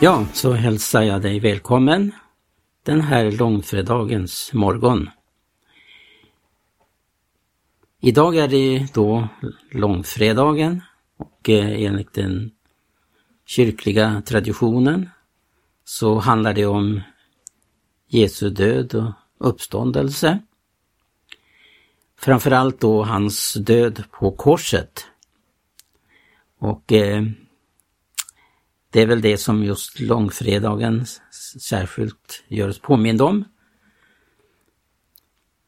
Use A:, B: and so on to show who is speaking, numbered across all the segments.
A: Ja, så hälsar jag dig välkommen den här långfredagens morgon. Idag är det då långfredagen och eh, enligt den kyrkliga traditionen så handlar det om Jesu död och uppståndelse. Framförallt då hans död på korset. Och eh, det är väl det som just långfredagen särskilt gör oss påmind om.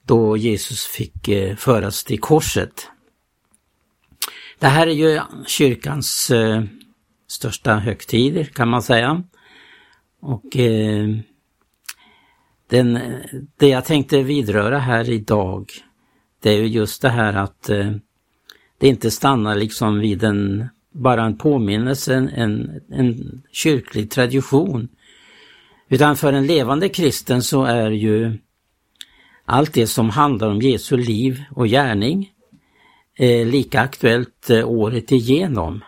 A: Då Jesus fick eh, föras till korset. Det här är ju kyrkans eh, största högtider kan man säga. Och eh, den, det jag tänkte vidröra här idag det är ju just det här att eh, det inte stannar liksom vid en bara en påminnelse, en, en kyrklig tradition. Utan för en levande kristen så är ju allt det som handlar om Jesu liv och gärning eh, lika aktuellt eh, året igenom.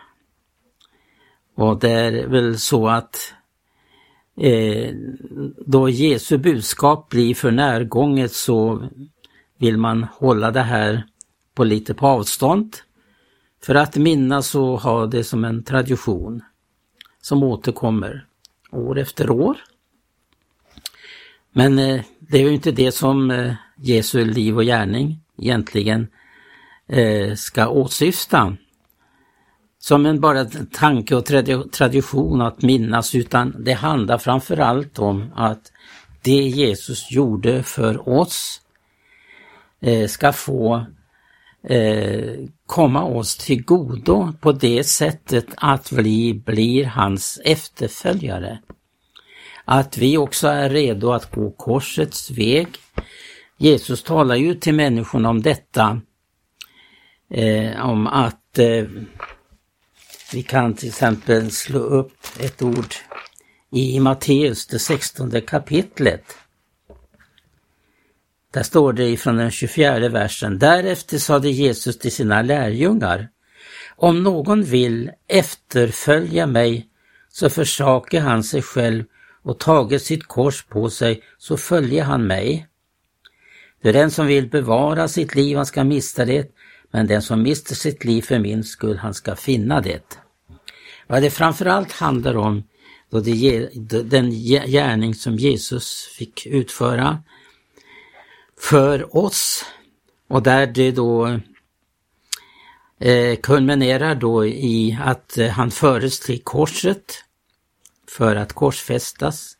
A: Och det är väl så att eh, då Jesu budskap blir för närgånget så vill man hålla det här på lite på avstånd. För att minnas och ha det som en tradition som återkommer år efter år. Men eh, det är ju inte det som eh, Jesu liv och gärning egentligen eh, ska åsyfta. Som en bara tanke och tradition att minnas utan det handlar framförallt om att det Jesus gjorde för oss ska få eh, komma oss till godo på det sättet att vi blir hans efterföljare. Att vi också är redo att gå korsets väg. Jesus talar ju till människorna om detta, eh, om att eh, vi kan till exempel slå upp ett ord i Matteus, det 16 kapitlet. Där står det ifrån den 24 versen. Därefter sade Jesus till sina lärjungar. Om någon vill efterfölja mig så försakar han sig själv och tager sitt kors på sig så följer han mig. För den som vill bevara sitt liv han ska mista det, men den som mister sitt liv för min skull han ska finna det. Vad det framförallt handlar om då det, den gärning som Jesus fick utföra för oss och där det då eh, kulminerar då i att eh, han föres till korset för att korsfästas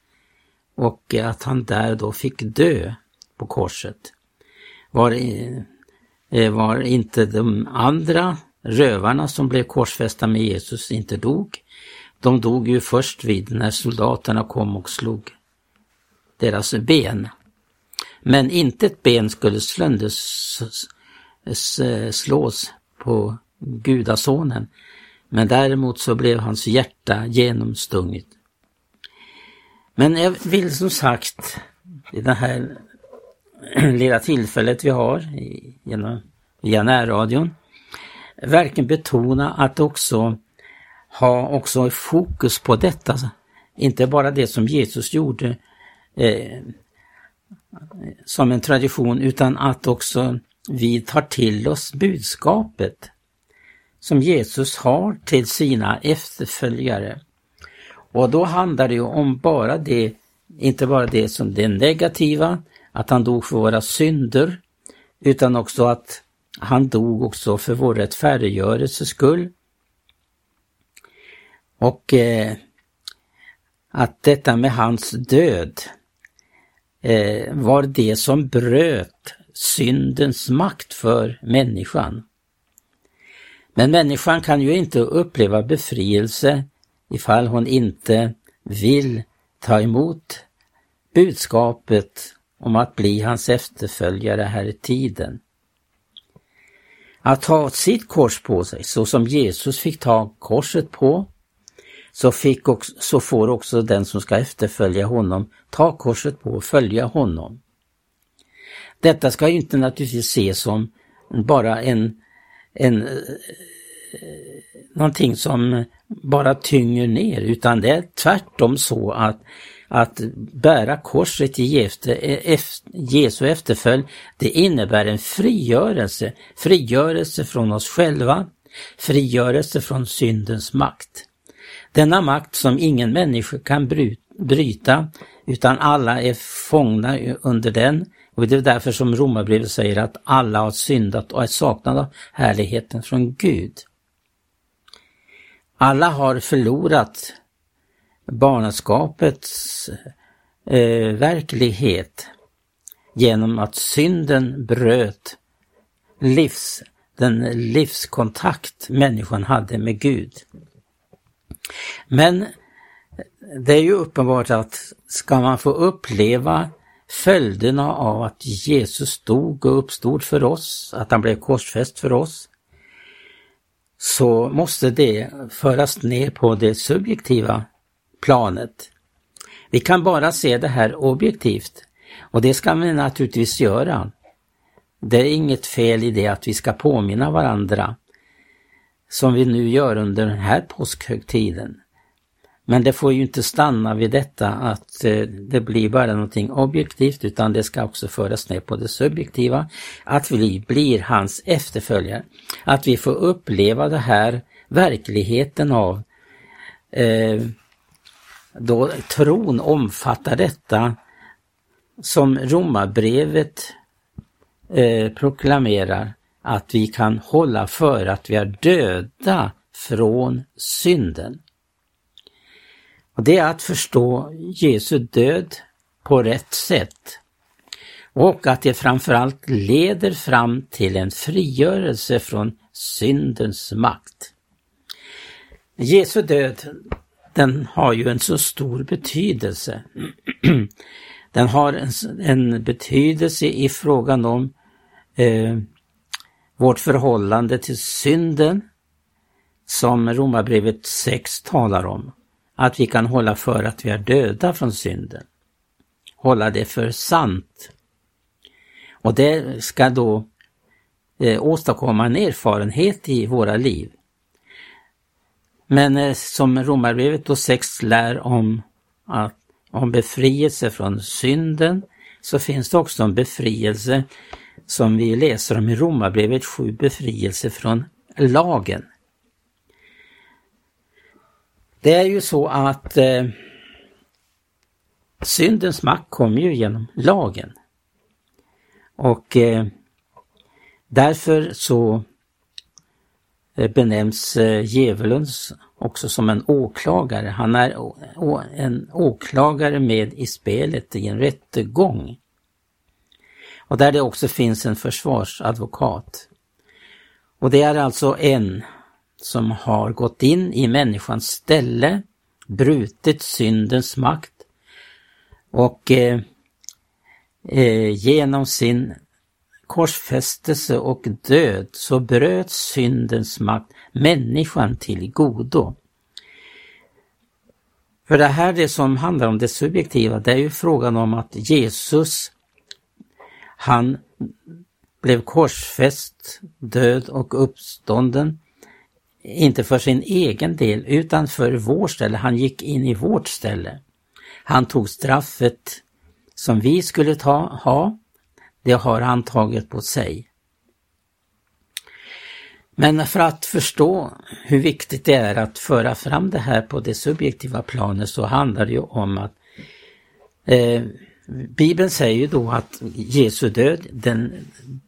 A: och att han där då fick dö på korset. Var, eh, var inte de andra rövarna som blev korsfästa med Jesus inte dog. De dog ju först vid när soldaterna kom och slog deras ben. Men inte ett ben skulle slås på gudasonen. Men däremot så blev hans hjärta genomstunget. Men jag vill som sagt, i det här lilla tillfället vi har genom, via närradion, verkligen betona att också ha också fokus på detta. Inte bara det som Jesus gjorde eh, som en tradition utan att också vi tar till oss budskapet som Jesus har till sina efterföljare. Och då handlar det ju om bara det, inte bara det som det negativa, att han dog för våra synder, utan också att han dog också för vår rättfärdiggörelses skull. Och eh, att detta med hans död, eh, var det som bröt syndens makt för människan. Men människan kan ju inte uppleva befrielse ifall hon inte vill ta emot budskapet om att bli hans efterföljare här i tiden. Att ta sitt kors på sig så som Jesus fick ta korset på så, fick också, så får också den som ska efterfölja honom ta korset på och följa honom. Detta ska inte naturligtvis ses som bara en, en eh, någonting som bara tynger ner utan det är tvärtom så att att bära korset i eh, Jesu efterföljd, det innebär en frigörelse, frigörelse från oss själva, frigörelse från syndens makt. Denna makt som ingen människa kan bryta, utan alla är fångna under den. Och det är därför som Romarbrevet säger att alla har syndat och är saknade av härligheten från Gud. Alla har förlorat barnaskapets eh, verklighet genom att synden bröt livs, den livskontakt människan hade med Gud. Men det är ju uppenbart att ska man få uppleva följderna av att Jesus dog och uppstod för oss, att han blev korsfäst för oss, så måste det föras ner på det subjektiva planet. Vi kan bara se det här objektivt och det ska vi naturligtvis göra. Det är inget fel i det att vi ska påminna varandra som vi nu gör under den här påskhögtiden. Men det får ju inte stanna vid detta att eh, det blir bara någonting objektivt utan det ska också föras ner på det subjektiva. Att vi blir hans efterföljare. Att vi får uppleva det här verkligheten av eh, då tron omfattar detta som romabrevet eh, proklamerar att vi kan hålla för att vi är döda från synden. Och Det är att förstå Jesu död på rätt sätt och att det framförallt leder fram till en frigörelse från syndens makt. Jesu död den har ju en så stor betydelse. Den har en, en betydelse i frågan om eh, vårt förhållande till synden som Romarbrevet 6 talar om. Att vi kan hålla för att vi är döda från synden. Hålla det för sant. Och det ska då eh, åstadkomma en erfarenhet i våra liv. Men eh, som Romarbrevet 6 lär om, att, om befrielse från synden så finns det också en befrielse som vi läser om i Romarbrevet 7, befrielse från lagen. Det är ju så att eh, syndens makt kommer ju genom lagen. Och eh, därför så eh, benämns eh, djävulen också som en åklagare. Han är en åklagare med i spelet i en rättegång. Och där det också finns en försvarsadvokat. Och det är alltså en som har gått in i människans ställe, brutit syndens makt och eh, eh, genom sin korsfästelse och död så bröt syndens makt människan till godo. För det här det som handlar om det subjektiva, det är ju frågan om att Jesus, han blev korsfäst, död och uppstånden, inte för sin egen del utan för vår ställe. Han gick in i vårt ställe. Han tog straffet som vi skulle ta, ha det har han tagit på sig. Men för att förstå hur viktigt det är att föra fram det här på det subjektiva planet så handlar det ju om att eh, Bibeln säger ju då att Jesu död den,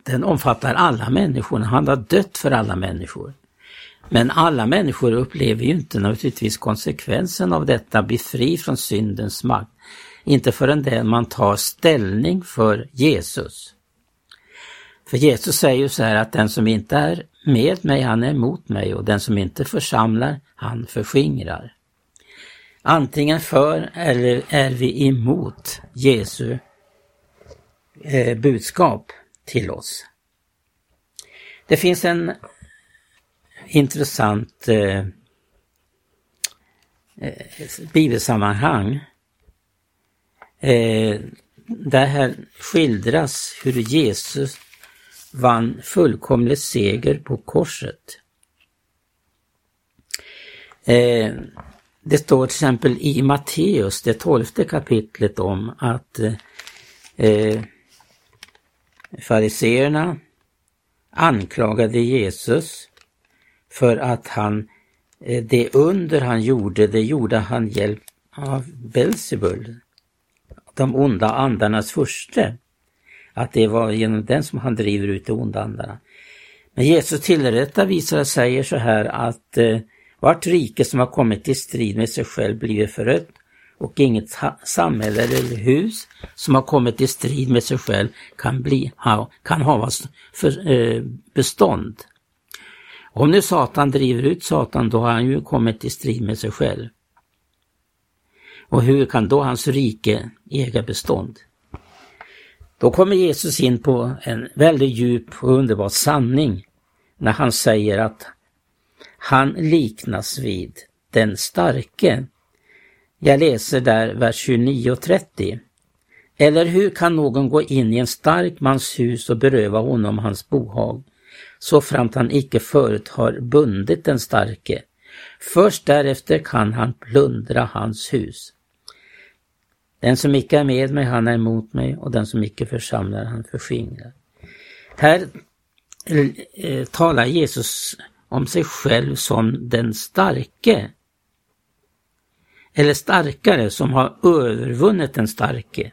A: den omfattar alla människor, han har dött för alla människor. Men alla människor upplever ju inte naturligtvis konsekvensen av detta, bli fri från syndens makt. Inte förrän det man tar ställning för Jesus. För Jesus säger ju så här att den som inte är med mig, han är emot mig och den som inte församlar, han förskingrar. Antingen för eller är vi emot Jesu eh, budskap till oss. Det finns en intressant eh, eh bibelsammanhang Eh, där här skildras hur Jesus vann fullkomlig seger på korset. Eh, det står till exempel i Matteus, det tolfte kapitlet om att eh, fariseerna anklagade Jesus för att han, eh, det under han gjorde, det gjorde han hjälp av Belzebul, de onda andarnas furste. Att det var genom den som han driver ut de onda andarna. Men Jesus tillrättavisare säger så här att eh, vart rike som har kommit i strid med sig själv blir förött och inget samhälle eller hus som har kommit i strid med sig själv kan, bli, ha, kan havas för eh, bestånd. Om nu Satan driver ut Satan, då har han ju kommit i strid med sig själv. Och hur kan då hans rike äga bestånd? Då kommer Jesus in på en väldigt djup och underbar sanning när han säger att han liknas vid den starke. Jag läser där vers 29 och 30. Eller hur kan någon gå in i en stark mans hus och beröva honom hans bohag, så framt han icke förut har bundit den starke? Först därefter kan han plundra hans hus. Den som icke är med mig, han är emot mig och den som icke församlar, han förskingrar. Här eh, talar Jesus om sig själv som den starke. Eller starkare som har övervunnit den starke.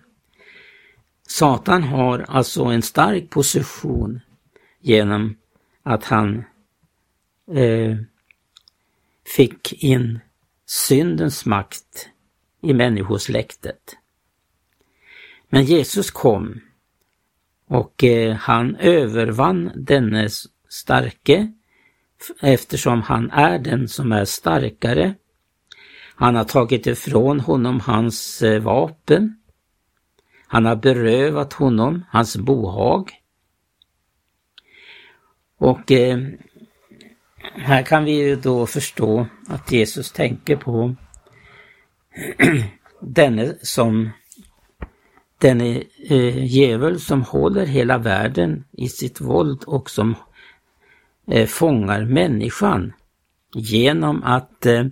A: Satan har alltså en stark position genom att han eh, fick in syndens makt i människosläktet. Men Jesus kom och eh, han övervann denne starke eftersom han är den som är starkare. Han har tagit ifrån honom hans eh, vapen. Han har berövat honom hans bohag. Och eh, här kan vi ju då förstå att Jesus tänker på denne som denne eh, djävul som håller hela världen i sitt våld och som eh, fångar människan genom att eh,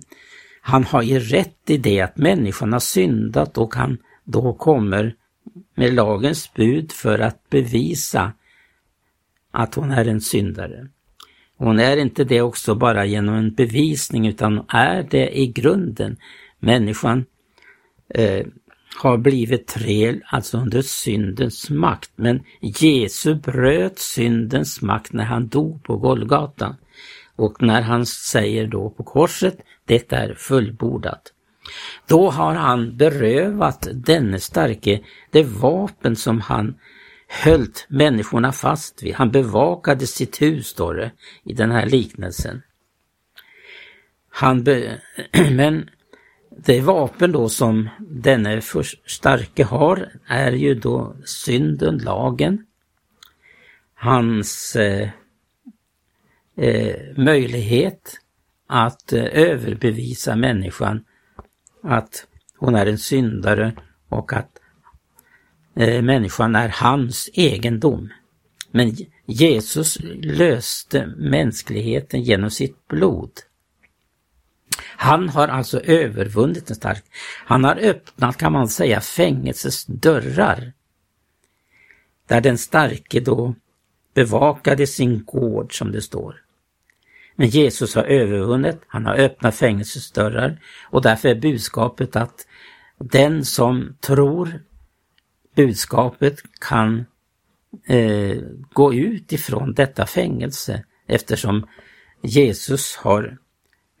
A: han har ju rätt i det att människan har syndat och han då kommer med lagens bud för att bevisa att hon är en syndare. Hon är inte det också bara genom en bevisning utan är det i grunden. Människan eh, har blivit träl, alltså under syndens makt. Men Jesus bröt syndens makt när han dog på Golgata. Och när han säger då på korset, det är fullbordat. Då har han berövat denne starke det vapen som han höll människorna fast vid. Han bevakade sitt hus, står det i den här liknelsen. Han be men det vapen då som denne starke har är ju då synden, lagen. Hans eh, eh, möjlighet att eh, överbevisa människan att hon är en syndare och att eh, människan är hans egendom. Men Jesus löste mänskligheten genom sitt blod. Han har alltså övervunnit den stark. Han har öppnat, kan man säga, fängelsets dörrar. Där den starke då bevakade sin gård, som det står. Men Jesus har övervunnit, han har öppnat fängelsets dörrar och därför är budskapet att den som tror budskapet kan eh, gå ut ifrån detta fängelse eftersom Jesus har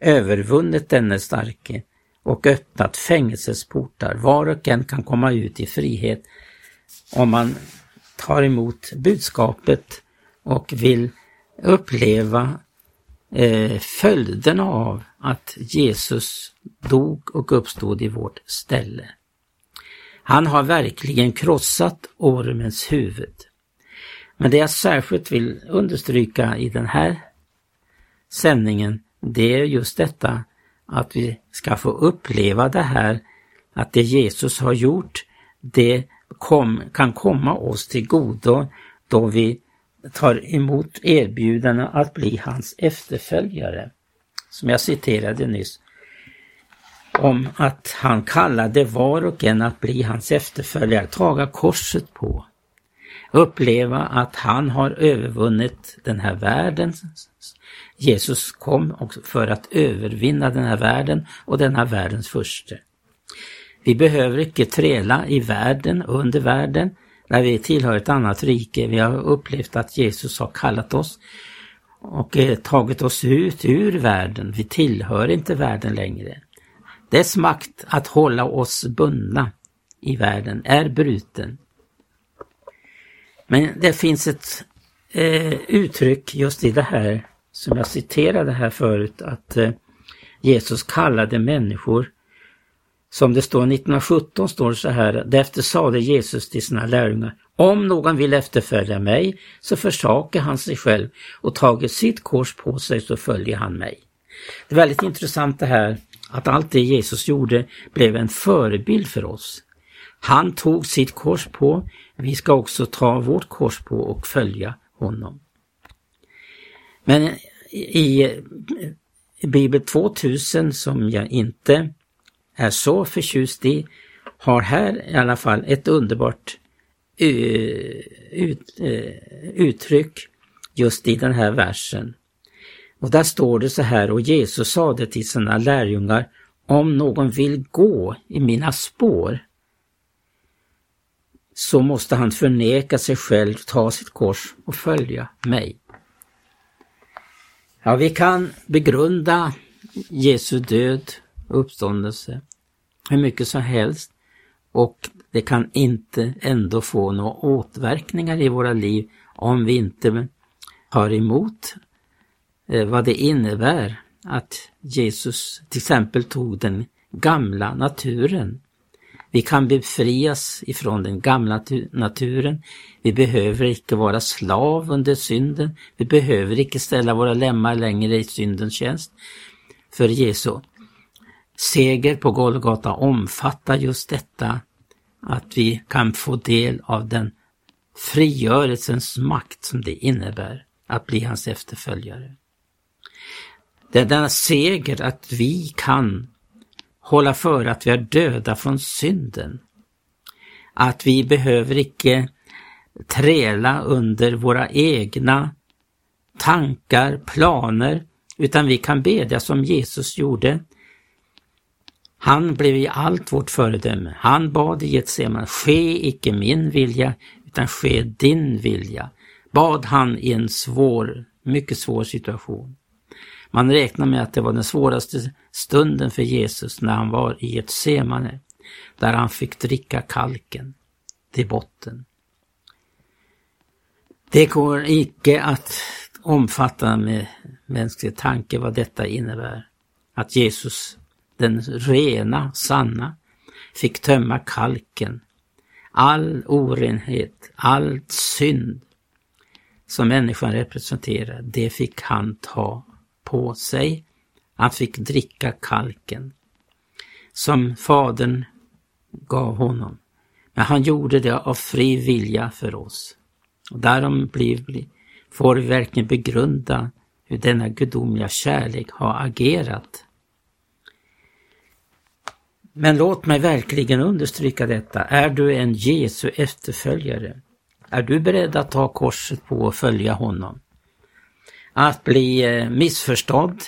A: övervunnit denne starke och öppnat fängelsesportar. Var och en kan komma ut i frihet om man tar emot budskapet och vill uppleva eh, följderna av att Jesus dog och uppstod i vårt ställe. Han har verkligen krossat ormens huvud. Men det jag särskilt vill understryka i den här sändningen det är just detta att vi ska få uppleva det här att det Jesus har gjort, det kom, kan komma oss till godo då vi tar emot erbjudanden att bli hans efterföljare. Som jag citerade nyss om att han kallade var och en att bli hans efterföljare, taga korset på. Uppleva att han har övervunnit den här världen. Jesus kom för att övervinna den här världen och denna världens furste. Vi behöver icke träla i världen, under världen, när vi tillhör ett annat rike. Vi har upplevt att Jesus har kallat oss och eh, tagit oss ut ur världen. Vi tillhör inte världen längre. Dess makt att hålla oss bundna i världen är bruten. Men det finns ett eh, uttryck just i det här som jag citerade här förut att eh, Jesus kallade människor som det står 1917 står det så här, därefter sade Jesus till sina lärjungar, om någon vill efterfölja mig så försakar han sig själv och tager sitt kors på sig så följer han mig. Det är väldigt intressant det här att allt det Jesus gjorde blev en förebild för oss. Han tog sitt kors på, vi ska också ta vårt kors på och följa honom. Men i Bibel 2000 som jag inte är så förtjust i har här i alla fall ett underbart ut, eh, uttryck just i den här versen. Och där står det så här, och Jesus sade till sina lärjungar, om någon vill gå i mina spår så måste han förneka sig själv, ta sitt kors och följa mig. Ja, vi kan begrunda Jesu död och uppståndelse hur mycket som helst och det kan inte ändå få några återverkningar i våra liv om vi inte har emot eh, vad det innebär att Jesus till exempel tog den gamla naturen. Vi kan befrias ifrån den gamla naturen. Vi behöver inte vara slav under synden. Vi behöver inte ställa våra lemmar längre i syndens tjänst. För Jesu seger på Golgata omfattar just detta att vi kan få del av den frigörelsens makt som det innebär att bli hans efterföljare. Det är denna seger att vi kan hålla för att vi är döda från synden. Att vi behöver icke träla under våra egna tankar, planer, utan vi kan bedja som Jesus gjorde. Han blev i allt vårt föredöme. Han bad i Getsemane, ske icke min vilja, utan ske din vilja. Bad han i en svår, mycket svår situation. Man räknar med att det var den svåraste stunden för Jesus när han var i ett semane, där han fick dricka kalken till botten. Det går icke att omfatta med mänsklig tanke vad detta innebär. Att Jesus, den rena, sanna, fick tömma kalken. All orenhet, all synd som människan representerar, det fick han ta på sig. Han fick dricka kalken som fadern gav honom. Men han gjorde det av fri vilja för oss. Och därom blir, får vi verkligen begrunda hur denna gudomliga kärlek har agerat. Men låt mig verkligen understryka detta. Är du en Jesu efterföljare? Är du beredd att ta korset på och följa honom? Att bli eh, missförstådd.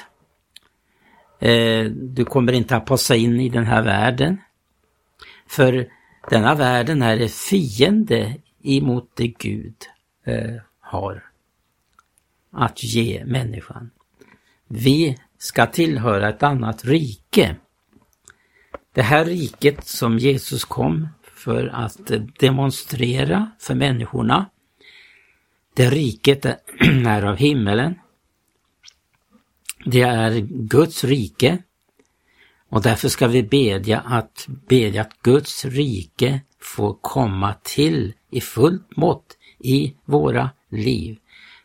A: Eh, du kommer inte att passa in i den här världen. För denna världen är fiende emot det Gud eh, har att ge människan. Vi ska tillhöra ett annat rike. Det här riket som Jesus kom för att demonstrera för människorna det riket är av himmelen. Det är Guds rike och därför ska vi bedja att, bedja att Guds rike får komma till i fullt mått i våra liv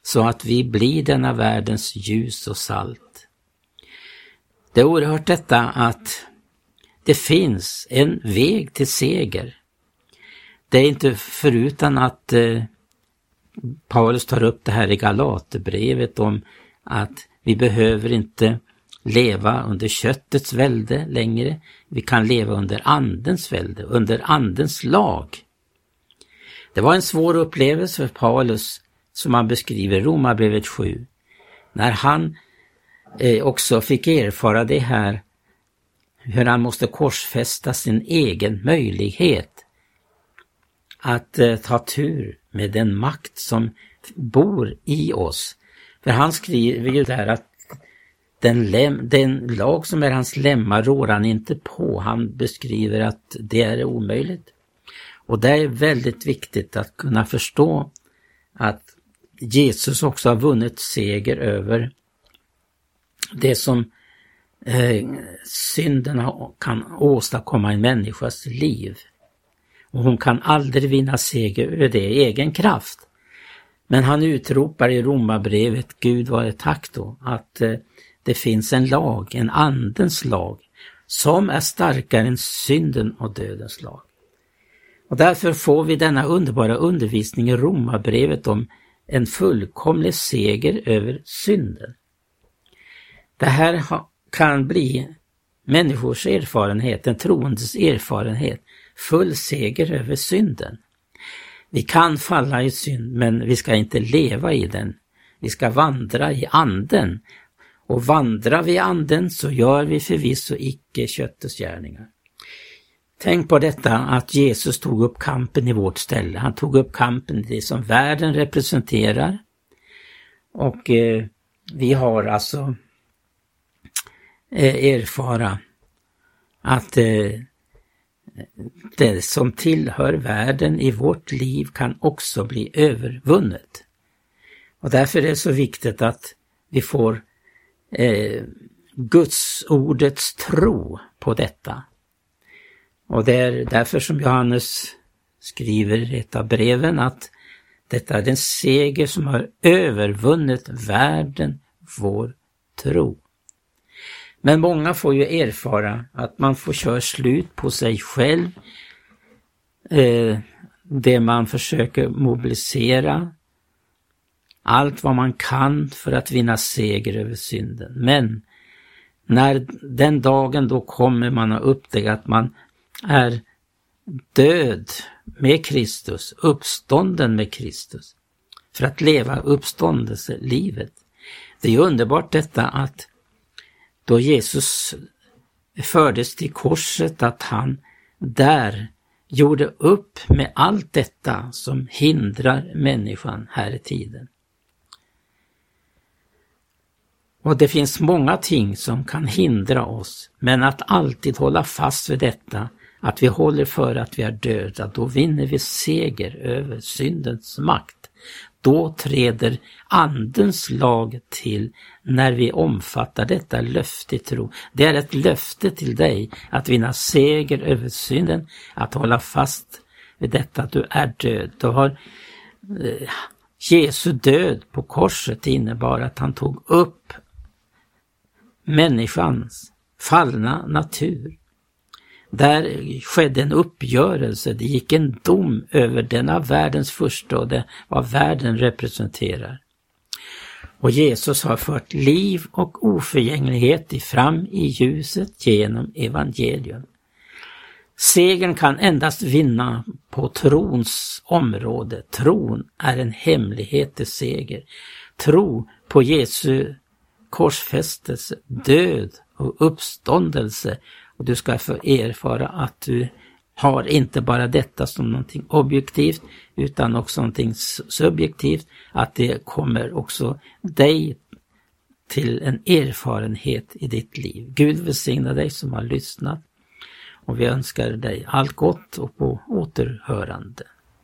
A: så att vi blir denna världens ljus och salt. Det är oerhört detta att det finns en väg till seger. Det är inte förutan att eh, Paulus tar upp det här i Galaterbrevet om att vi behöver inte leva under köttets välde längre. Vi kan leva under andens välde, under andens lag. Det var en svår upplevelse för Paulus som han beskriver i Romarbrevet 7. När han eh, också fick erfara det här, hur han måste korsfästa sin egen möjlighet att eh, ta tur med den makt som bor i oss. För han skriver ju där att den, lem, den lag som är hans lemmar rår han inte på. Han beskriver att det är omöjligt. Och det är väldigt viktigt att kunna förstå att Jesus också har vunnit seger över det som eh, synden kan åstadkomma i en människas liv. Och hon kan aldrig vinna seger över det i egen kraft. Men han utropar i Romarbrevet, Gud vare tack då, att eh, det finns en lag, en andens lag, som är starkare än synden och dödens lag. Och därför får vi denna underbara undervisning i Romarbrevet om en fullkomlig seger över synden. Det här kan bli människors erfarenhet, en troendes erfarenhet, full seger över synden. Vi kan falla i synd, men vi ska inte leva i den. Vi ska vandra i anden. Och vandrar vi i anden så gör vi förvisso icke köttets gärningar. Tänk på detta att Jesus tog upp kampen i vårt ställe. Han tog upp kampen i det som världen representerar. Och eh, vi har alltså eh, erfara att eh, det som tillhör världen i vårt liv kan också bli övervunnet. Och därför är det så viktigt att vi får eh, Guds ordets tro på detta. Och det är därför som Johannes skriver i ett av breven att detta är den seger som har övervunnit världen, vår tro. Men många får ju erfara att man får köra slut på sig själv. Eh, det man försöker mobilisera. Allt vad man kan för att vinna seger över synden. Men när den dagen då kommer man att upptäcka att man är död med Kristus, uppstånden med Kristus. För att leva uppståndelselivet. Det är underbart detta att då Jesus fördes till korset att han där gjorde upp med allt detta som hindrar människan här i tiden. Och det finns många ting som kan hindra oss, men att alltid hålla fast vid detta, att vi håller för att vi är döda, då vinner vi seger över syndens makt. Då träder Andens lag till när vi omfattar detta löfte i tro. Det är ett löfte till dig att vinna seger över synden, att hålla fast vid detta att du är död. Du har eh, Jesu död på korset innebar att han tog upp människans fallna natur där skedde en uppgörelse, det gick en dom över denna världens första och det vad världen representerar. Och Jesus har fört liv och oförgänglighet fram i ljuset genom evangelium. Segern kan endast vinna på trons område. Tron är en hemlighet till seger. Tro på Jesu korsfästelse, död och uppståndelse och du ska få erfara att du har inte bara detta som någonting objektivt utan också någonting subjektivt, att det kommer också dig till en erfarenhet i ditt liv. Gud välsigna dig som har lyssnat och vi önskar dig allt gott och på återhörande.